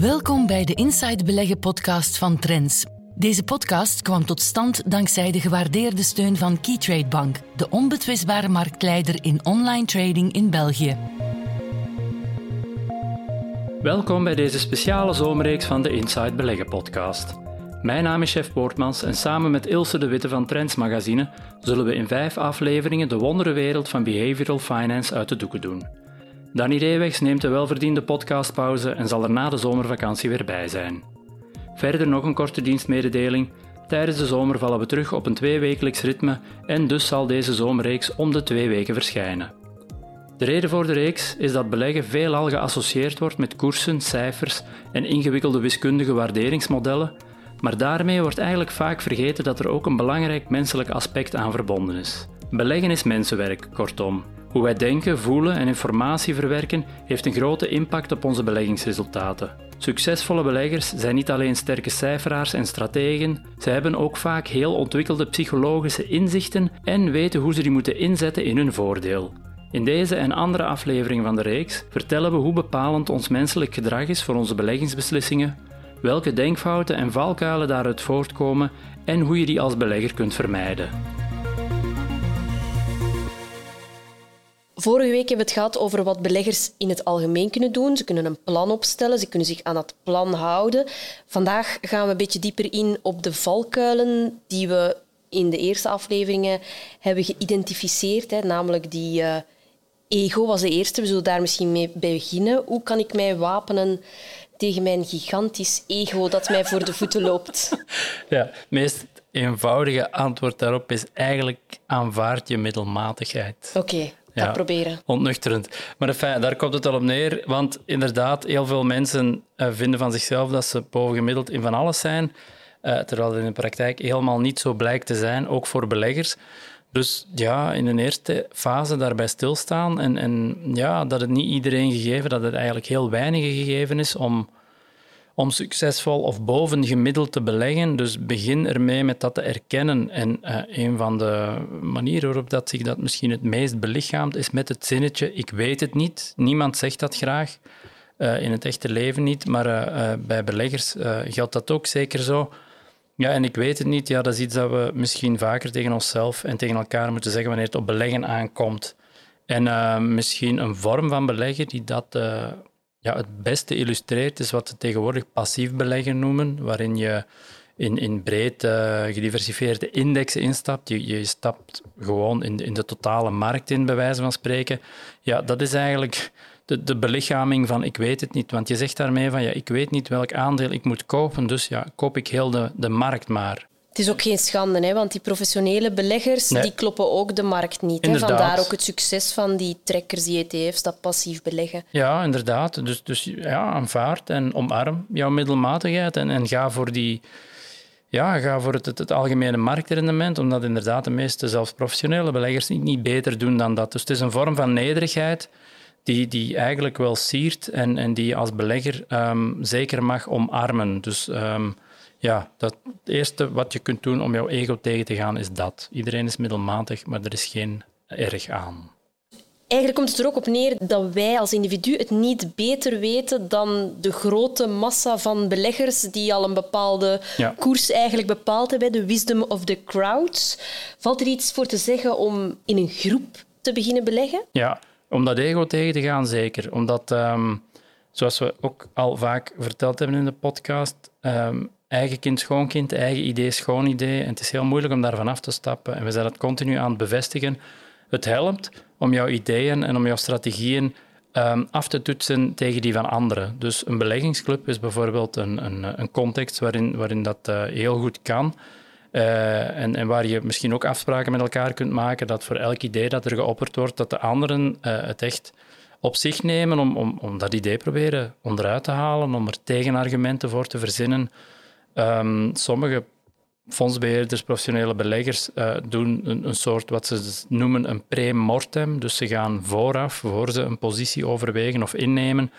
Welkom bij de Inside Beleggen podcast van Trends. Deze podcast kwam tot stand dankzij de gewaardeerde steun van Keytrade Bank, de onbetwistbare marktleider in online trading in België. Welkom bij deze speciale zomerreeks van de Inside Beleggen podcast. Mijn naam is Chef Poortmans en samen met Ilse de Witte van Trends Magazine zullen we in vijf afleveringen de wonderenwereld van behavioral finance uit de doeken doen. Danny Reewegs neemt een welverdiende podcastpauze en zal er na de zomervakantie weer bij zijn. Verder nog een korte dienstmededeling. Tijdens de zomer vallen we terug op een tweewekelijks ritme en dus zal deze zomerreeks om de twee weken verschijnen. De reden voor de reeks is dat beleggen veelal geassocieerd wordt met koersen, cijfers en ingewikkelde wiskundige waarderingsmodellen, maar daarmee wordt eigenlijk vaak vergeten dat er ook een belangrijk menselijk aspect aan verbonden is. Beleggen is mensenwerk, kortom. Hoe wij denken, voelen en informatie verwerken heeft een grote impact op onze beleggingsresultaten. Succesvolle beleggers zijn niet alleen sterke cijferaars en strategen, ze hebben ook vaak heel ontwikkelde psychologische inzichten en weten hoe ze die moeten inzetten in hun voordeel. In deze en andere afleveringen van de reeks vertellen we hoe bepalend ons menselijk gedrag is voor onze beleggingsbeslissingen, welke denkfouten en valkuilen daaruit voortkomen en hoe je die als belegger kunt vermijden. Vorige week hebben we het gehad over wat beleggers in het algemeen kunnen doen. Ze kunnen een plan opstellen, ze kunnen zich aan dat plan houden. Vandaag gaan we een beetje dieper in op de valkuilen die we in de eerste afleveringen hebben geïdentificeerd. Hè, namelijk die uh, ego was de eerste. We zullen daar misschien mee beginnen. Hoe kan ik mij wapenen tegen mijn gigantisch ego dat mij voor de voeten loopt? Ja, het meest eenvoudige antwoord daarop is eigenlijk aanvaard je middelmatigheid. Oké ja, proberen. Ontnuchterend. Maar enfin, daar komt het al op neer, want inderdaad, heel veel mensen uh, vinden van zichzelf dat ze bovengemiddeld in van alles zijn, uh, terwijl het in de praktijk helemaal niet zo blijkt te zijn, ook voor beleggers. Dus ja, in een eerste fase daarbij stilstaan en, en ja, dat het niet iedereen gegeven, dat het eigenlijk heel weinig gegeven is om om succesvol of bovengemiddeld te beleggen. Dus begin ermee met dat te erkennen. En uh, een van de manieren waarop dat zich dat misschien het meest belichaamt, is met het zinnetje ik weet het niet. Niemand zegt dat graag. Uh, in het echte leven niet, maar uh, bij beleggers geldt dat ook zeker zo. Ja, en ik weet het niet. Ja, dat is iets dat we misschien vaker tegen onszelf en tegen elkaar moeten zeggen wanneer het op beleggen aankomt. En misschien een vorm van beleggen die dat ja, het beste illustreert is wat ze tegenwoordig passief beleggen noemen, waarin je in, in breed uh, gediversifieerde indexen instapt. Je, je stapt gewoon in, in de totale markt in, bij wijze van spreken. Ja, dat is eigenlijk de, de belichaming van ik weet het niet. Want je zegt daarmee van ja, ik weet niet welk aandeel ik moet kopen, dus ja, koop ik heel de, de markt maar. Het is ook geen schande, hè, want die professionele beleggers die kloppen ook de markt niet. Hè. Vandaar ook het succes van die trekkers, die ETF's, dat passief beleggen. Ja, inderdaad. Dus, dus ja, aanvaard en omarm jouw middelmatigheid en, en ga voor die... Ja, ga voor het, het, algemene marktrendement, omdat inderdaad de meeste, zelfs professionele beleggers, niet, niet beter doen dan dat. Dus het is een vorm van nederigheid die, die eigenlijk wel siert en, en die je als belegger um, zeker mag omarmen. Dus um, ja, dat, het eerste wat je kunt doen om jouw ego tegen te gaan is dat. Iedereen is middelmatig, maar er is geen erg aan. Eigenlijk komt het er ook op neer dat wij als individu het niet beter weten dan de grote massa van beleggers die al een bepaalde koers eigenlijk bepaald hebben, de wisdom of the crowds. Valt er iets voor te zeggen om in een groep te beginnen beleggen? Ja, om dat ego tegen te gaan, zeker. Omdat, um, zoals we ook al vaak verteld hebben in de podcast, um, eigen kind, schoonkind, eigen idee, schoon idee. En het is heel moeilijk om daarvan af te stappen. En we zijn het continu aan het bevestigen. Het helpt om jouw ideeën en om jouw strategieën um, af te toetsen tegen die van anderen. Dus een beleggingsclub is bijvoorbeeld een, een, een context waarin, waarin dat uh, heel goed kan. Uh, en, en, waar je misschien ook afspraken met elkaar kunt maken dat voor elk idee dat er geopperd wordt, dat de anderen uh, het echt op zich nemen om, om, om dat idee proberen onderuit te halen, om er tegenargumenten voor te verzinnen. Um, sommige fondsbeheerders, professionele beleggers, uh, doen een, een, soort wat ze noemen een pre-mortem. Dus ze gaan vooraf, voor ze een positie overwegen of innemen,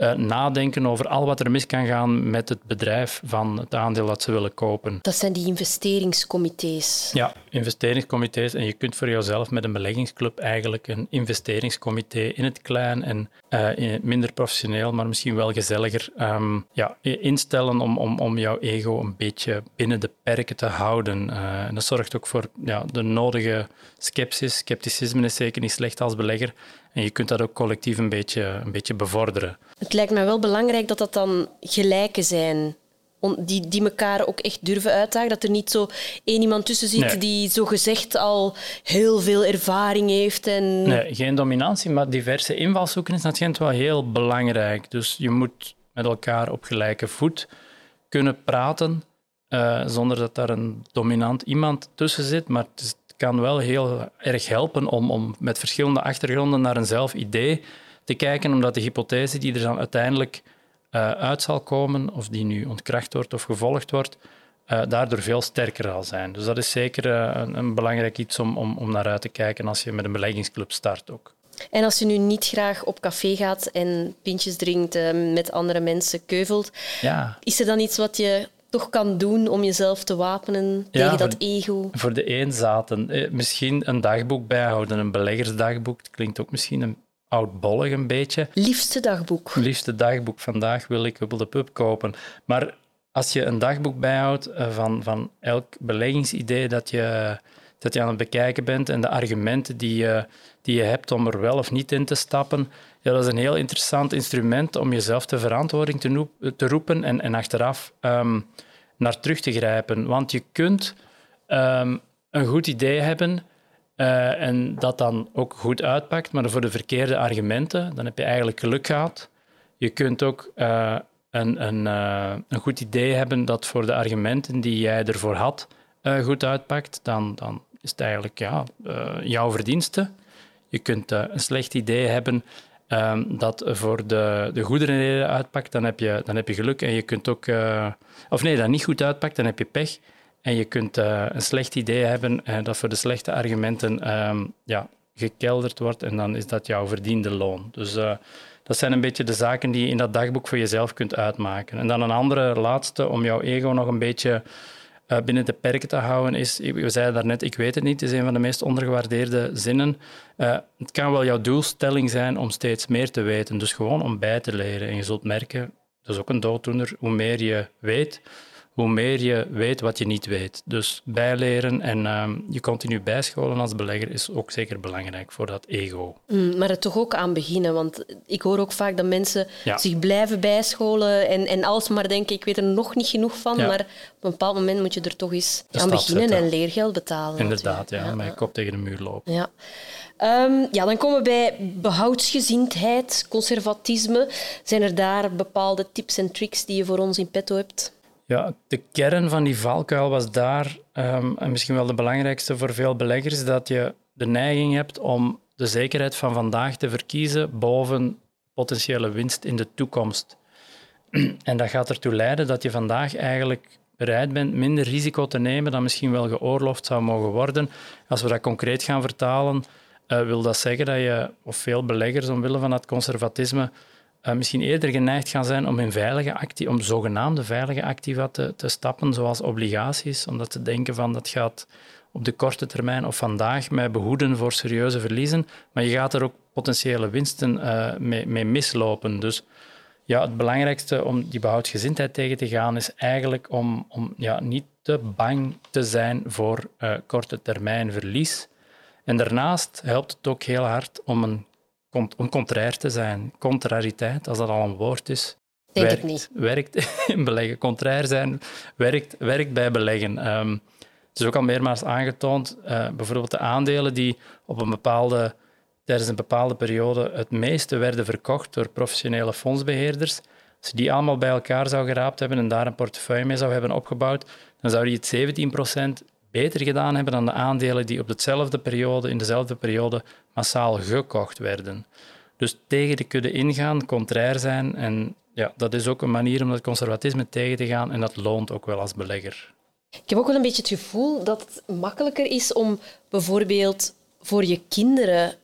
uh, nadenken over al wat er mis kan gaan met het bedrijf van het aandeel dat ze willen kopen. Dat zijn die investeringscomité's. Ja, investeringscomité's. En je kunt voor jezelf met een beleggingsclub eigenlijk een investeringscomité in het klein en uh, minder professioneel, maar misschien wel gezelliger um, ja, instellen om, om, om jouw ego een beetje binnen de perken te houden. Uh, en dat zorgt ook voor ja, de nodige sceptisch. Scepticisme is zeker niet slecht als belegger. En je kunt dat ook collectief een beetje, een beetje bevorderen. Het lijkt me wel belangrijk dat dat dan gelijken zijn. Die, die elkaar ook echt durven uitdagen. Dat er niet zo één iemand tussen zit nee. die zogezegd al heel veel ervaring heeft. En... Nee, geen dominantie, maar diverse invalshoeken is natuurlijk wel heel belangrijk. Dus je moet met elkaar op gelijke voet kunnen praten, uh, zonder dat daar een dominant iemand tussen zit. Maar het is kan wel heel erg helpen om, om met verschillende achtergronden naar een zelf idee te kijken, omdat de hypothese die er dan uiteindelijk uh, uit zal komen, of die nu ontkracht wordt of gevolgd wordt, uh, daardoor veel sterker zal zijn. Dus dat is zeker uh, een, een, belangrijk iets om, om, om naar uit te kijken als je met een beleggingsclub start ook. En als je nu niet graag op café gaat en pintjes drinkt, met andere mensen keuvelt, ja. is er dan iets wat je toch kan doen om jezelf te wapenen tegen dat ego? Voor de eenzaten. Eh, misschien een dagboek bijhouden, een beleggersdagboek. Het klinkt ook misschien een oudbollig een beetje. Liefste dagboek. Liefste dagboek. Vandaag wil ik op de pub kopen. Maar als je een dagboek bijhoudt eh, van, van elk beleggingsidee dat je, dat je aan het bekijken bent en de argumenten die die je hebt om er wel of niet in te stappen, ja, dat is een heel interessant instrument om jezelf te verantwoording te, roepen en, en achteraf um, naar terug te grijpen. Want je kunt um, een goed idee hebben uh, en dat dan ook goed uitpakt, maar voor de verkeerde argumenten, dan heb je eigenlijk geluk gehad. Je kunt ook uh, een, een, uh, een goed idee hebben dat voor de argumenten die jij ervoor had goed uitpakt, dan, dan is het eigenlijk ja, jouw verdienste. Je kunt een slecht idee hebben um, dat voor de, de goede uitpakt, dan heb, je, dan heb je geluk. En je kunt ook... Uh, of nee, dat niet goed uitpakt, dan heb je pech. En je kunt een slecht idee hebben dat voor de slechte argumenten um, ja, gekelderd wordt. En dan is dat jouw verdiende loon. Dus dat zijn een beetje de zaken die je in dat dagboek voor jezelf kunt uitmaken. En dan een andere laatste, om jouw ego nog een beetje uh, binnen de perken te houden is, we zeiden daarnet, ik weet het niet, is een van de meest ondergewaardeerde zinnen. Uh, het kan wel jouw doelstelling zijn om steeds meer te weten, dus gewoon om bij te leren. En je zult merken, dat is ook een dooddoener, hoe meer je weet, hoe meer je weet wat je niet weet. Dus bijleren en uh, je continu bijscholen als belegger is ook zeker belangrijk voor dat ego. Mm, maar er toch ook aan beginnen, want ik hoor ook vaak dat mensen zich blijven bijscholen en, en alsmaar denken, ik weet er nog niet genoeg van, maar op een bepaald moment moet je er toch eens aan beginnen en leergeld betalen. Inderdaad, ja, met je kop tegen de muur lopen. Ja. Um, ja, dan komen we bij behoudsgezindheid, conservatisme. Zijn er daar bepaalde tips en tricks die je voor ons in petto hebt? Ja, de kern van die valkuil was daar, um, en misschien wel de belangrijkste voor veel beleggers, dat je de neiging hebt om de zekerheid van vandaag te verkiezen boven potentiële winst in de toekomst. En dat gaat ertoe leiden dat je vandaag eigenlijk bereid bent minder risico te nemen dan misschien wel geoorloofd zou mogen worden. Als we dat concreet gaan vertalen, uh, wil dat zeggen dat je, of veel beleggers omwille van dat conservatisme, uh, misschien eerder geneigd gaan zijn om in veilige actie, om zogenaamde veilige activa te, te stappen, zoals obligaties, omdat ze denken van dat gaat op de korte termijn of vandaag mij behoeden voor serieuze verliezen, maar je gaat er ook potentiële winsten uh, mee, mislopen. Dus ja, het belangrijkste om die behoudgezindheid tegen te gaan is eigenlijk om, om ja, niet te bang te zijn voor uh, korte termijn verlies. En daarnaast helpt het ook heel hard om een om contrair te zijn. Contrariteit, als dat al een woord is, Denk werkt, niet. werkt in beleggen. Contrair zijn werkt, werkt bij beleggen. Um, het is ook al meermaals aangetoond, uh, bijvoorbeeld de aandelen die op een bepaalde, tijdens een bepaalde periode het meeste werden verkocht door professionele fondsbeheerders. Als je die allemaal bij elkaar zou geraapt hebben en daar een portefeuille mee zou hebben opgebouwd, dan zou die het 17% beter gedaan hebben dan de aandelen die op dezelfde periode, in dezelfde periode massaal gekocht werden. Dus tegen de kudde ingaan, contrair zijn. En ja, dat is ook een manier om dat conservatisme tegen te gaan. En dat loont ook wel als belegger. Ik heb ook wel een beetje het gevoel dat het makkelijker is om bijvoorbeeld voor je kinderen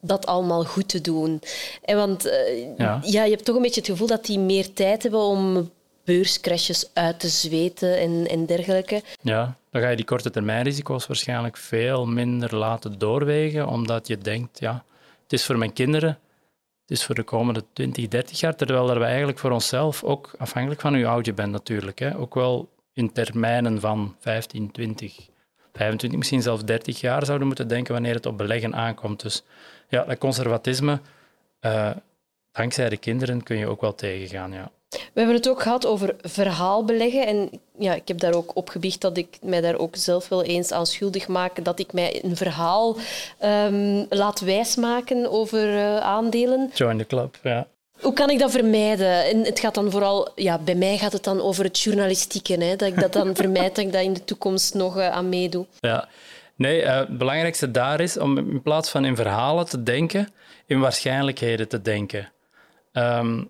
dat allemaal goed te doen. En want uh, ja. ja. je hebt toch een beetje het gevoel dat die meer tijd hebben om beurscrashes uit te zweten en, en dergelijke. Ja, dan ga je die korte termijn risico's waarschijnlijk veel minder laten doorwegen, omdat je denkt, ja, het is voor mijn kinderen, het is voor de komende 20, 30 jaar, terwijl we eigenlijk voor onszelf, ook afhankelijk van hoe oud je bent natuurlijk, hè, ook wel in termijnen van 15, 20, 25, misschien zelfs 30 jaar zouden moeten denken wanneer het op beleggen aankomt. Dus ja, dat conservatisme, uh, dankzij de kinderen kun je ook wel tegengaan, ja. We hebben het ook gehad over verhaalbeleggen. En ja, ik heb daar ook opgebiecht dat ik mij daar ook zelf wel eens aan schuldig maak. Dat ik mij een verhaal um, laat wijsmaken over uh, aandelen. Join the club, ja. Hoe kan ik dat vermijden? En het gaat dan vooral, ja, bij mij gaat het dan over het journalistieke. Hè, dat ik dat dan vermijd, dat ik dat in de toekomst nog uh, aan meedoe. Ja, nee, uh, het belangrijkste daar is om in plaats van in verhalen te denken, in waarschijnlijkheden te denken. Um,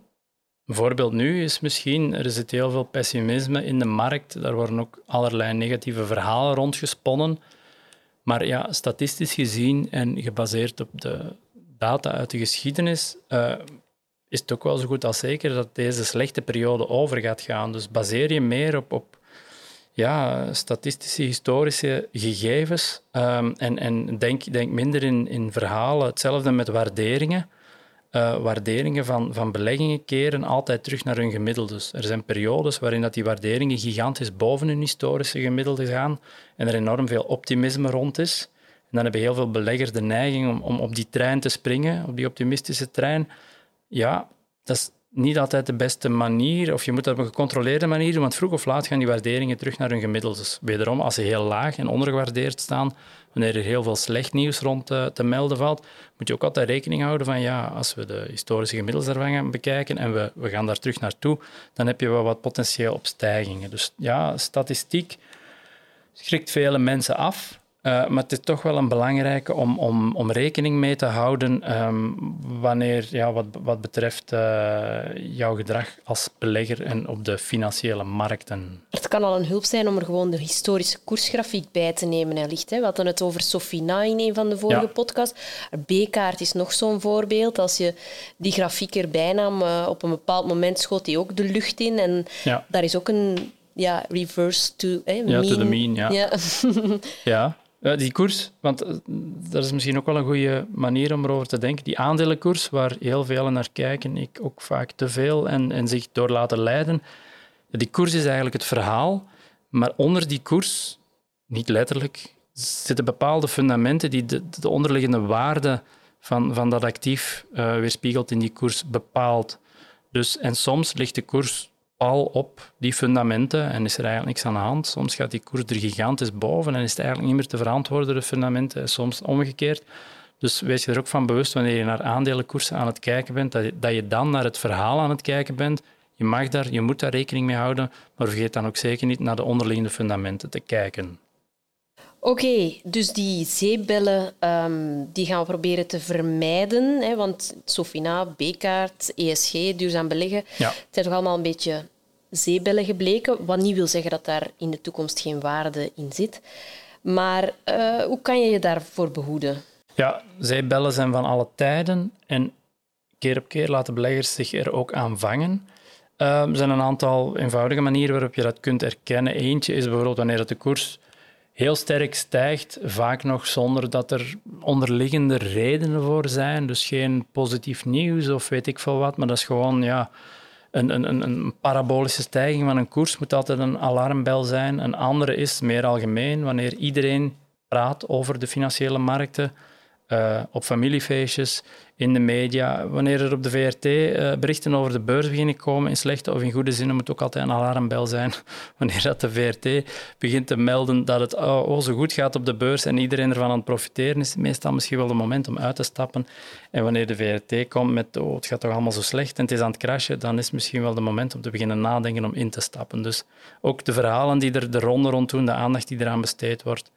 een voorbeeld nu is misschien, er zit heel veel pessimisme in de markt. Daar worden ook allerlei negatieve verhalen rondgesponnen. Maar ja, statistisch gezien en gebaseerd op de data uit de geschiedenis, uh, is het ook wel zo goed als zeker dat deze slechte periode over gaat gaan. Dus baseer je meer op, op ja, statistische, historische gegevens um, en, en denk, denk minder in, in verhalen. Hetzelfde met waarderingen uh, waarderingen van, van beleggingen keren altijd terug naar hun gemiddeldes. Er zijn periodes waarin dat die waarderingen gigantisch boven hun historische gemiddelde gaan en er enorm veel optimisme rond is. En dan hebben heel veel beleggers de neiging om, om op die trein te springen, op die optimistische trein. Ja, dat is niet altijd de beste manier, of je moet dat op een gecontroleerde manier doen, want vroeg of laat gaan die waarderingen terug naar hun gemiddeldes. Wederom, als ze heel laag en ondergewaardeerd staan, wanneer er heel veel slecht nieuws rond te, eh, te melden valt, moet je ook altijd rekening houden van ja, als we de historische gemiddels ervan gaan bekijken en we, we gaan daar terug naartoe, dan heb je wel wat potentieel op stijgingen. Dus ja, statistiek schrikt vele mensen af. Uh, maar het is toch wel een belangrijke om, om, om rekening mee te houden um, wanneer, ja, wat, wat betreft uh, jouw gedrag als belegger en op de financiële markten. Het kan al een hulp zijn om er gewoon de historische koersgrafiek bij te nemen. Wellicht, hè. We hadden het over Sofina in een van de vorige ja. podcasts. B-kaart is nog zo'n voorbeeld. Als je die grafiek erbij nam, uh, op een bepaald moment schoot die ook de lucht in. En ja. daar is ook een ja, reverse to, eh, ja, to the mean. Ja. ja. ja. Die koers, want uh, dat is misschien ook wel een goede manier om erover te denken. Die aandelenkoers, waar heel veel naar kijken, ik ook vaak te veel, en, en zich door laten leiden. Die koers is eigenlijk het verhaal, maar onder die koers, niet letterlijk, zitten bepaalde fundamenten die de, de onderliggende waarde van, van dat actief uh, weerspiegelt in die koers bepaalt. Dus, en soms ligt de koers al op die fundamenten en is er eigenlijk niks aan de hand. Soms gaat die koers er gigantisch boven en is het eigenlijk niet meer te verantwoorden, de fundamenten, soms omgekeerd. Dus wees je er ook van bewust wanneer je naar aandelenkoersen aan het kijken bent, dat je, dat je dan naar het verhaal aan het kijken bent. Je mag daar, je moet daar rekening mee houden, maar vergeet dan ook zeker niet naar de onderliggende fundamenten te kijken. Oké, dus die zeebellen um, die gaan we proberen te vermijden. Hè, want Sofina, B-kaart, ESG, duurzaam beleggen, ja. het zijn toch allemaal een beetje zeebellen gebleken. Wat niet wil zeggen dat daar in de toekomst geen waarde in zit. Maar uh, hoe kan je je daarvoor behoeden? Ja, zeebellen zijn van alle tijden. En keer op keer laten beleggers zich er ook aan vangen. Uh, er zijn een aantal eenvoudige manieren waarop je dat kunt erkennen. Eentje is bijvoorbeeld wanneer de koers heel sterk stijgt, vaak nog zonder dat er onderliggende redenen voor zijn. Dus geen positief nieuws of weet ik veel wat, maar dat is gewoon ja, een, een, parabolische stijging van een koers moet altijd een alarmbel zijn. Een andere is meer algemeen, wanneer iedereen praat over de financiële markten, uh, op familiefeestjes, in de media. Wanneer er op de VRT eh, berichten over de beurs beginnen komen, in slechte of in goede zin, moet ook altijd een alarmbel zijn. Wanneer dat de VRT begint te melden dat het oh, oh, zo goed gaat op de beurs en iedereen ervan aan het profiteren is, het meestal misschien wel het moment om uit te stappen. En wanneer de VRT komt met oh, het gaat toch allemaal zo slecht en het is aan het crashen, dan is het misschien wel het moment om te beginnen nadenken om in te stappen. Dus ook de verhalen die er de ronde rond doen, de aandacht die eraan besteed wordt.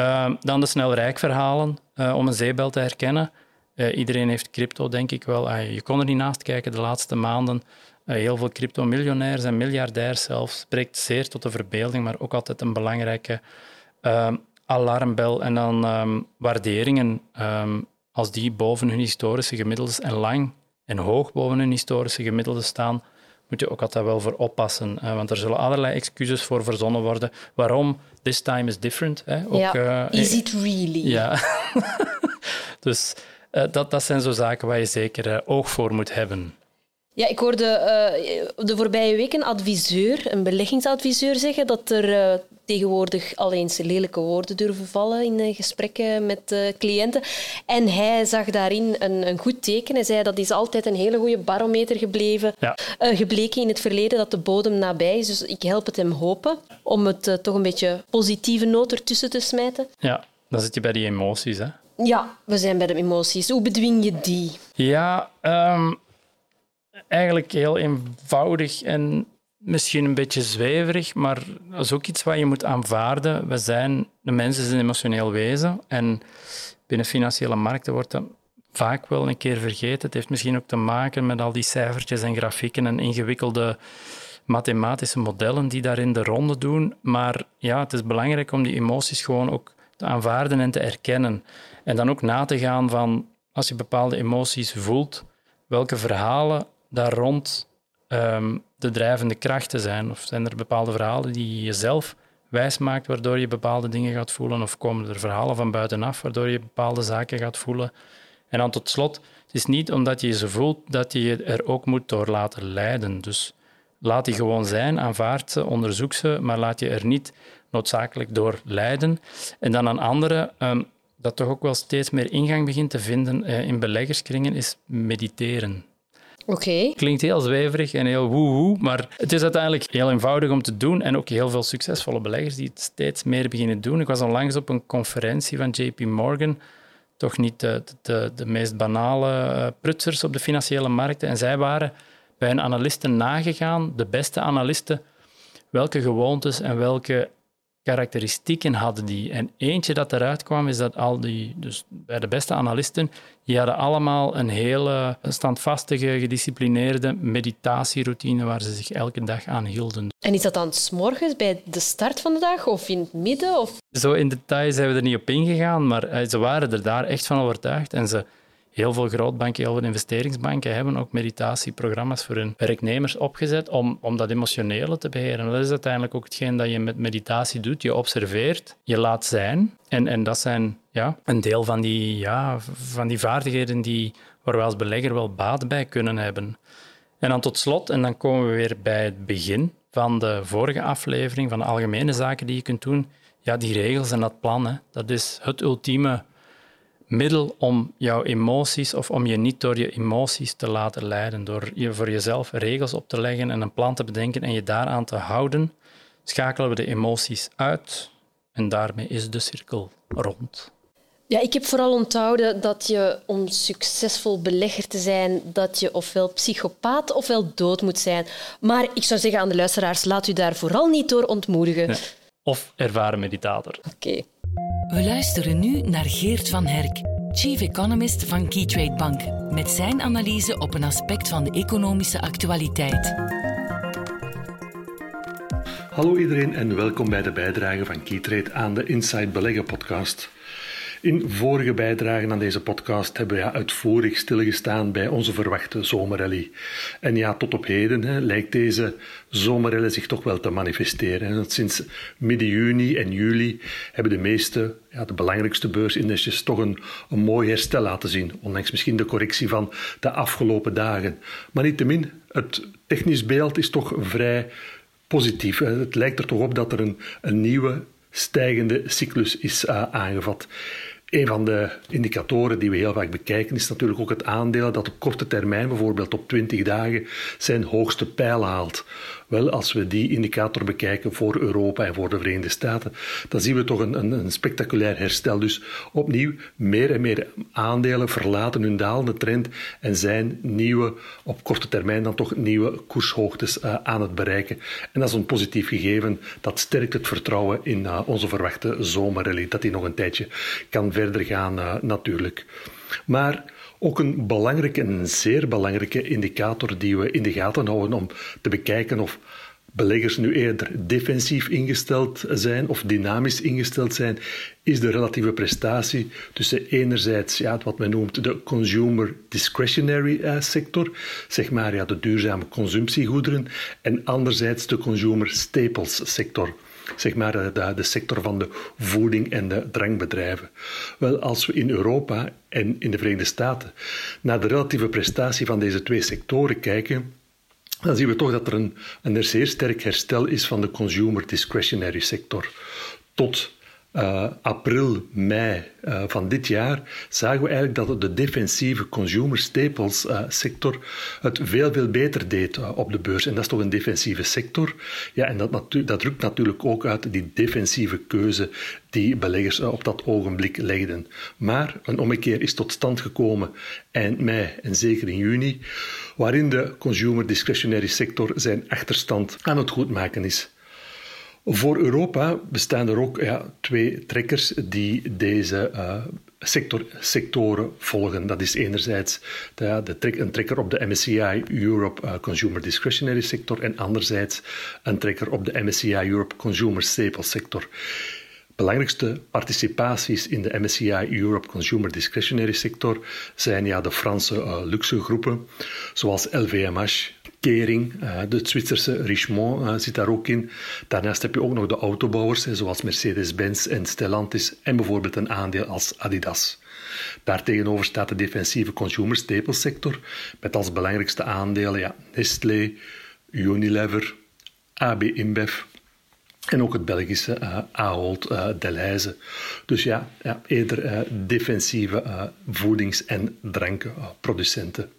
Uh, dan de snelrijkverhalen, uh, om een zeebel te herkennen. Uh, iedereen heeft crypto, denk ik wel. Uh, je kon er niet naast kijken de laatste maanden. heel veel crypto-miljonairs en miljardairs zelfs. Spreekt zeer tot de verbeelding, maar ook altijd een belangrijke alarmbel. En dan um, waarderingen. Als die boven hun historische gemiddeldes en lang en hoog boven hun historische gemiddelden staan, moet je ook altijd wel voor oppassen. want er zullen allerlei excuses voor verzonnen worden. Waarom? This time is different. Hè? Ook, ja, uh, is it really? Ja. dus uh, dat, dat zijn zo zaken waar je zeker uh, oog voor moet hebben. Ja, ik hoorde uh, de voorbije week een adviseur, een beleggingsadviseur, zeggen dat er tegenwoordig al eens lelijke woorden durven vallen in gesprekken met cliënten. En hij zag daarin een, een, goed teken. Hij zei dat is altijd een hele goede barometer gebleven, ja. gebleken in het verleden dat de bodem nabij is. Dus ik help het hem hopen om het toch een beetje positieve noot ertussen te smijten. Ja, dan zit je bij die emoties, hè? Ja, we zijn bij de emoties. Hoe bedwing je die? Ja, um, eigenlijk heel eenvoudig en misschien een beetje zweverig, maar dat is ook iets wat je moet aanvaarden. We zijn, de mensen zijn een emotioneel wezen en binnen financiële markten wordt dat vaak wel een keer vergeten. Het heeft misschien ook te maken met al die cijfertjes en grafieken en ingewikkelde mathematische modellen die daarin de ronde doen. Maar ja, het is belangrijk om die emoties gewoon ook te aanvaarden en te erkennen. En dan ook na te gaan van, als je bepaalde emoties voelt, welke verhalen daar rond ehm, de drijvende krachten zijn. Of zijn er bepaalde verhalen die je jezelf wijs maakt, waardoor je bepaalde dingen gaat voelen, of komen er verhalen van buitenaf, waardoor je bepaalde zaken gaat voelen. En dan tot slot, het is niet omdat je ze voelt dat je je er ook moet door laten leiden. Dus laat die gewoon zijn, aanvaard ze, onderzoek ze, maar laat je er niet noodzakelijk door leiden. En dan een andere, um, dat toch ook wel steeds meer ingang begint te vinden uh, in beleggerskringen, is mediteren. Oké. Klinkt heel zweverig en heel woehoe, maar het is uiteindelijk heel eenvoudig om te doen en ook heel veel succesvolle beleggers die het steeds meer beginnen doen. Ik was onlangs op een conferentie van JP Morgan, toch niet de, de, de meest banale uh, prutsers op de financiële markten, en zij waren bij hun analisten nagegaan, de beste analisten, welke gewoontes en welke karakteristieken hadden die. En eentje dat eruit kwam, is dat al die, dus bij de beste analisten, die hadden allemaal een hele standvastige, gedisciplineerde meditatieroutine waar ze zich elke dag aan hielden. En is dat dan morgens bij de start van de dag of in het midden? Of? Zo in detail zijn we er niet op ingegaan, maar eh, ze waren er daar echt van overtuigd en ze Heel veel grootbanken, heel veel investeringsbanken hebben ook meditatieprogramma's voor hun werknemers opgezet om, om dat emotionele te beheren. Dat is uiteindelijk ook hetgeen dat je met meditatie doet. Je observeert, je laat zijn. En, en dat zijn ja, een deel van die, ja, van die vaardigheden die, waar we als belegger wel baat bij kunnen hebben. En dan tot slot, en dan komen we weer bij het begin van de vorige aflevering, van de algemene zaken die je kunt doen. Ja, die regels en dat plan, dat is het ultieme middel om jouw emoties of om je niet door je emoties te laten leiden. Door je voor jezelf regels op te leggen en een plan te bedenken en je daaraan te houden, schakelen we de emoties uit en daarmee is de cirkel rond. Ja, ik heb vooral onthouden dat je om succesvol belegger te zijn, dat je ofwel psychopaat ofwel dood moet zijn. Maar ik zou zeggen aan de luisteraars, laat u daar vooral niet door ontmoedigen. Of ervaren meditator. Oké. We luisteren nu naar Geert van Herk, Chief Economist van Keytrade Bank, met zijn analyse op een aspect van de economische actualiteit. Hallo iedereen en welkom bij de bijdrage van Keytrade aan de Inside Beleggen podcast. In vorige bijdragen aan deze podcast hebben we ja, uitvoerig stilgestaan bij onze verwachte zomerrally. En ja, tot op heden hè, lijkt deze zomerrally zich toch wel te manifesteren. Want sinds midden juni en juli hebben de meeste, ja, de belangrijkste beursindexjes toch een, een mooi herstel laten zien. Ondanks misschien de correctie van de afgelopen dagen. Maar niettemin, het technisch beeld is toch vrij positief. Het lijkt er toch op dat er een, een nieuwe stijgende cyclus is uh, aangevat. Een van de indicatoren die we heel vaak bekijken is natuurlijk ook het aandeel dat op korte termijn, bijvoorbeeld op 20 dagen, zijn hoogste pijl haalt. Wel, als we die indicator bekijken voor Europa en voor de Verenigde Staten, dan zien we toch een, een, een spectaculair herstel. Dus opnieuw, meer en meer aandelen verlaten hun dalende trend en zijn nieuwe, op korte termijn dan toch nieuwe koershoogtes uh, aan het bereiken. En dat is een positief gegeven. Dat sterkt het vertrouwen in uh, onze verwachte zomerrally, dat die nog een tijdje kan verder gaan uh, natuurlijk. Maar ook een belangrijke en zeer belangrijke indicator die we in de gaten houden om te bekijken of beleggers nu eerder defensief ingesteld zijn of dynamisch ingesteld zijn, is de relatieve prestatie tussen enerzijds ja, wat men noemt de consumer discretionary uh, sector, zeg maar ja, de duurzame consumptiegoederen, en anderzijds de consumer staples sector zeg maar eh, de, de, sector van de voeding en de drangbedrijven. Wel, als we in Europa en in de Verenigde Staten naar de relatieve prestatie van deze twee sectoren kijken, dan zien we toch dat er een, een zeer sterk herstel is van de consumer discretionary sector. Tot uh, april, mei uh, van dit jaar zagen we eigenlijk dat de defensieve consumer staples uh, sector het veel, veel beter deed op de beurs. En dat is toch een defensieve sector. Ja, en dat, dat drukt natuurlijk ook uit die defensieve keuze die beleggers op dat ogenblik legden. Maar een ommekeer is tot stand gekomen eind mei en zeker in juni, waarin de consumer discretionary sector zijn achterstand aan het goedmaken is. Voor Europa bestaan er ook ja, twee trekkers die deze sector, sectoren volgen. Dat is enerzijds de, een trekker op de MSCI Europe uh, Consumer Discretionary Sector en anderzijds een trekker op de MSCI Europe Consumer Staple Sector. Belangrijkste participaties in de MSCI Europe Consumer Discretionary Sector zijn ja, de Franse uh, luxe groepen, zoals LVMH, Kering, eh, de Zwitserse Richemont eh, zit daar ook in. Daarnaast heb je ook nog de autobouwers, zoals Mercedes-Benz en Stellantis, en bijvoorbeeld een aandeel als Adidas. Daartegenover staat de defensieve consumer staples sector, met als belangrijkste aandelen ja, Nestlé, Unilever, AB InBev, en ook het Belgische uh, Ahold Delhaize. Dus ja, ja eerder defensieve voedings- en drankproducenten.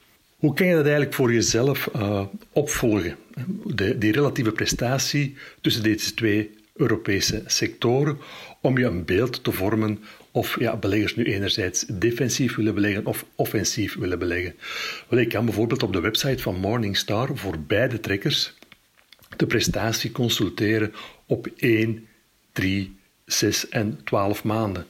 Hoe kan je dat eigenlijk voor jezelf uh, opvolgen? De, die relatieve prestatie tussen deze twee Europese sectoren, om je een beeld te vormen of ja, beleggers nu enerzijds defensief willen beleggen of offensief willen beleggen. Wel, ik kan bijvoorbeeld op de website van Morningstar voor beide trekkers de prestatie consulteren op 1, 3, 6 en 12 maanden.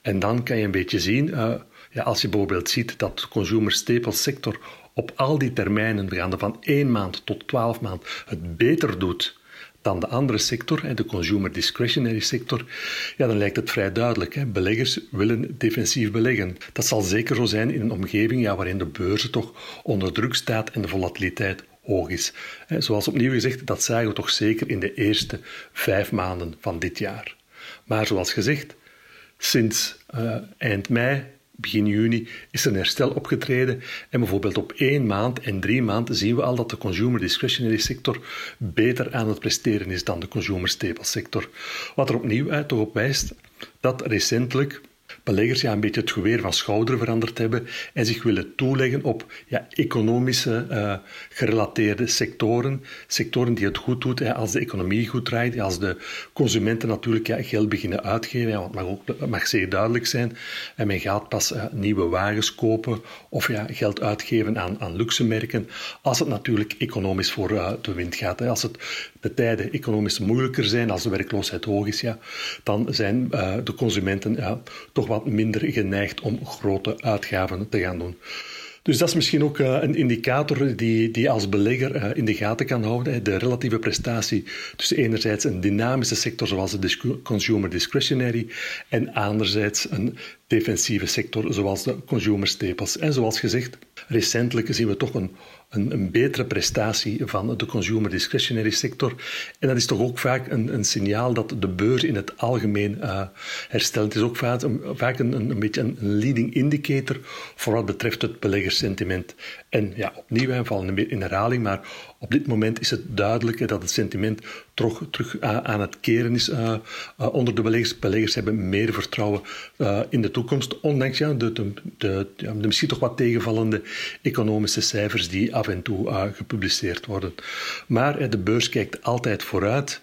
En dan kan je een beetje zien, uh, ja, als je bijvoorbeeld ziet dat de consumer staples sector op al die termijnen, gaande van één maand tot twaalf maand, het beter doet dan de andere sector, de consumer discretionary sector, ja, dan lijkt het vrij duidelijk. Beleggers willen defensief beleggen. Dat zal zeker zo zijn in een omgeving ja, waarin de beurzen toch onder druk staat en de volatiliteit hoog is. Zoals opnieuw gezegd, dat zagen we toch zeker in de eerste vijf maanden van dit jaar. Maar zoals gezegd, sinds uh, eind mei begin juni is een herstel opgetreden. En bijvoorbeeld op één maand en drie maanden zien we al dat de consumer discretionary sector beter aan het presteren is dan de consumer staple sector. Wat er opnieuw uit toch op wijst dat recentelijk beleggers ja, een beetje het geweer van schouder veranderd hebben en zich willen toeleggen op ja, economische uh, gerelateerde sectoren. Sectoren die het goed doen als de economie goed draait, als de consumenten natuurlijk ja, geld beginnen uitgeven. Want het mag, ook, mag zeer duidelijk zijn. En men gaat pas uh, nieuwe wagens kopen of ja, geld uitgeven aan, aan luxe merken als het natuurlijk economisch voor uh, de wind gaat. Hè. Als het de tijden economisch moeilijker zijn, als de werkloosheid hoog is, ja, dan zijn de consumenten toch wat minder geneigd om grote uitgaven te gaan doen. Dus dat is misschien ook uh, een indicator die, die als belegger uh, in de gaten kan houden. De relatieve prestatie tussen enerzijds een dynamische sector zoals de consumer discretionary en anderzijds een defensieve sector zoals de consumer staples. En zoals gezegd, recentelijk zien we toch een een, een, betere prestatie van de consumer discretionary sector. En dat is toch ook vaak een, een signaal dat de beurs in het algemeen uh, herstelt. Het is ook vaak, een, vaak een, beetje een leading indicator voor wat betreft het beleggerssentiment. En ja, opnieuw, wij vallen in herhaling, maar op dit moment is het duidelijk dat het sentiment terug, terug uh, aan het keren is uh, uh, onder de beleggers. Beleggers hebben meer vertrouwen in de toekomst, ondanks ja, de, de, misschien toch wat tegenvallende economische cijfers die af en toe gepubliceerd worden. Maar de beurs kijkt altijd vooruit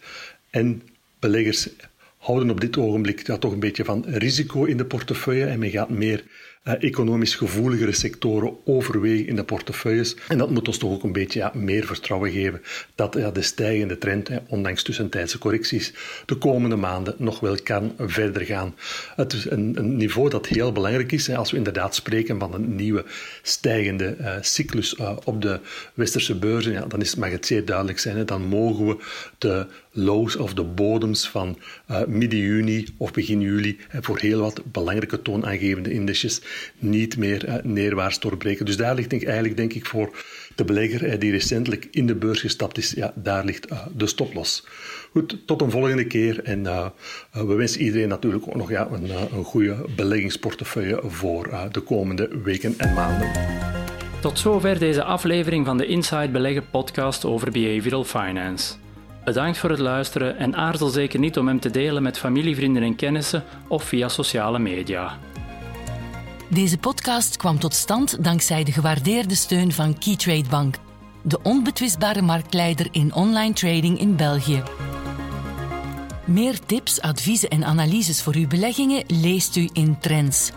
en beleggers houden op dit ogenblik ja, toch een beetje van risico in de portefeuille en men gaat meer economisch gevoeligere sectoren overwegen in de portefeuilles. En dat moet ons toch ook een beetje ja, meer vertrouwen geven dat ja, de stijgende trend, ondanks tussentijdse correcties, de komende maanden nog wel kan verder gaan. Het is een, een niveau dat heel belangrijk is. als we inderdaad spreken van een nieuwe stijgende uh, cyclus uh, op de westerse beurzen, ja, dan is, mag het zeer duidelijk zijn. Hè, dan mogen we de lows of de bodems van uh, midden juni of begin juli voor heel wat belangrijke toonaangevende indices niet meer uh, neerwaarts doorbreken. Dus daar ligt denk, eigenlijk denk ik voor de belegger die recentelijk in de beurs gestapt is, ja, daar ligt uh, de stoploss. Goed, tot een volgende keer en we wensen iedereen natuurlijk ook nog ja, een, goede beleggingsportefeuille voor de komende weken en maanden. Tot zover deze aflevering van de Inside Beleggen podcast over behavioral finance. Bedankt voor het luisteren en aarzel zeker niet om hem te delen met familie, vrienden en kennissen of via sociale media. Deze podcast kwam tot stand dankzij de gewaardeerde steun van Keytrade Bank, de onbetwistbare marktleider in online trading in België. Meer tips, adviezen en analyses voor uw beleggingen leest u in Trends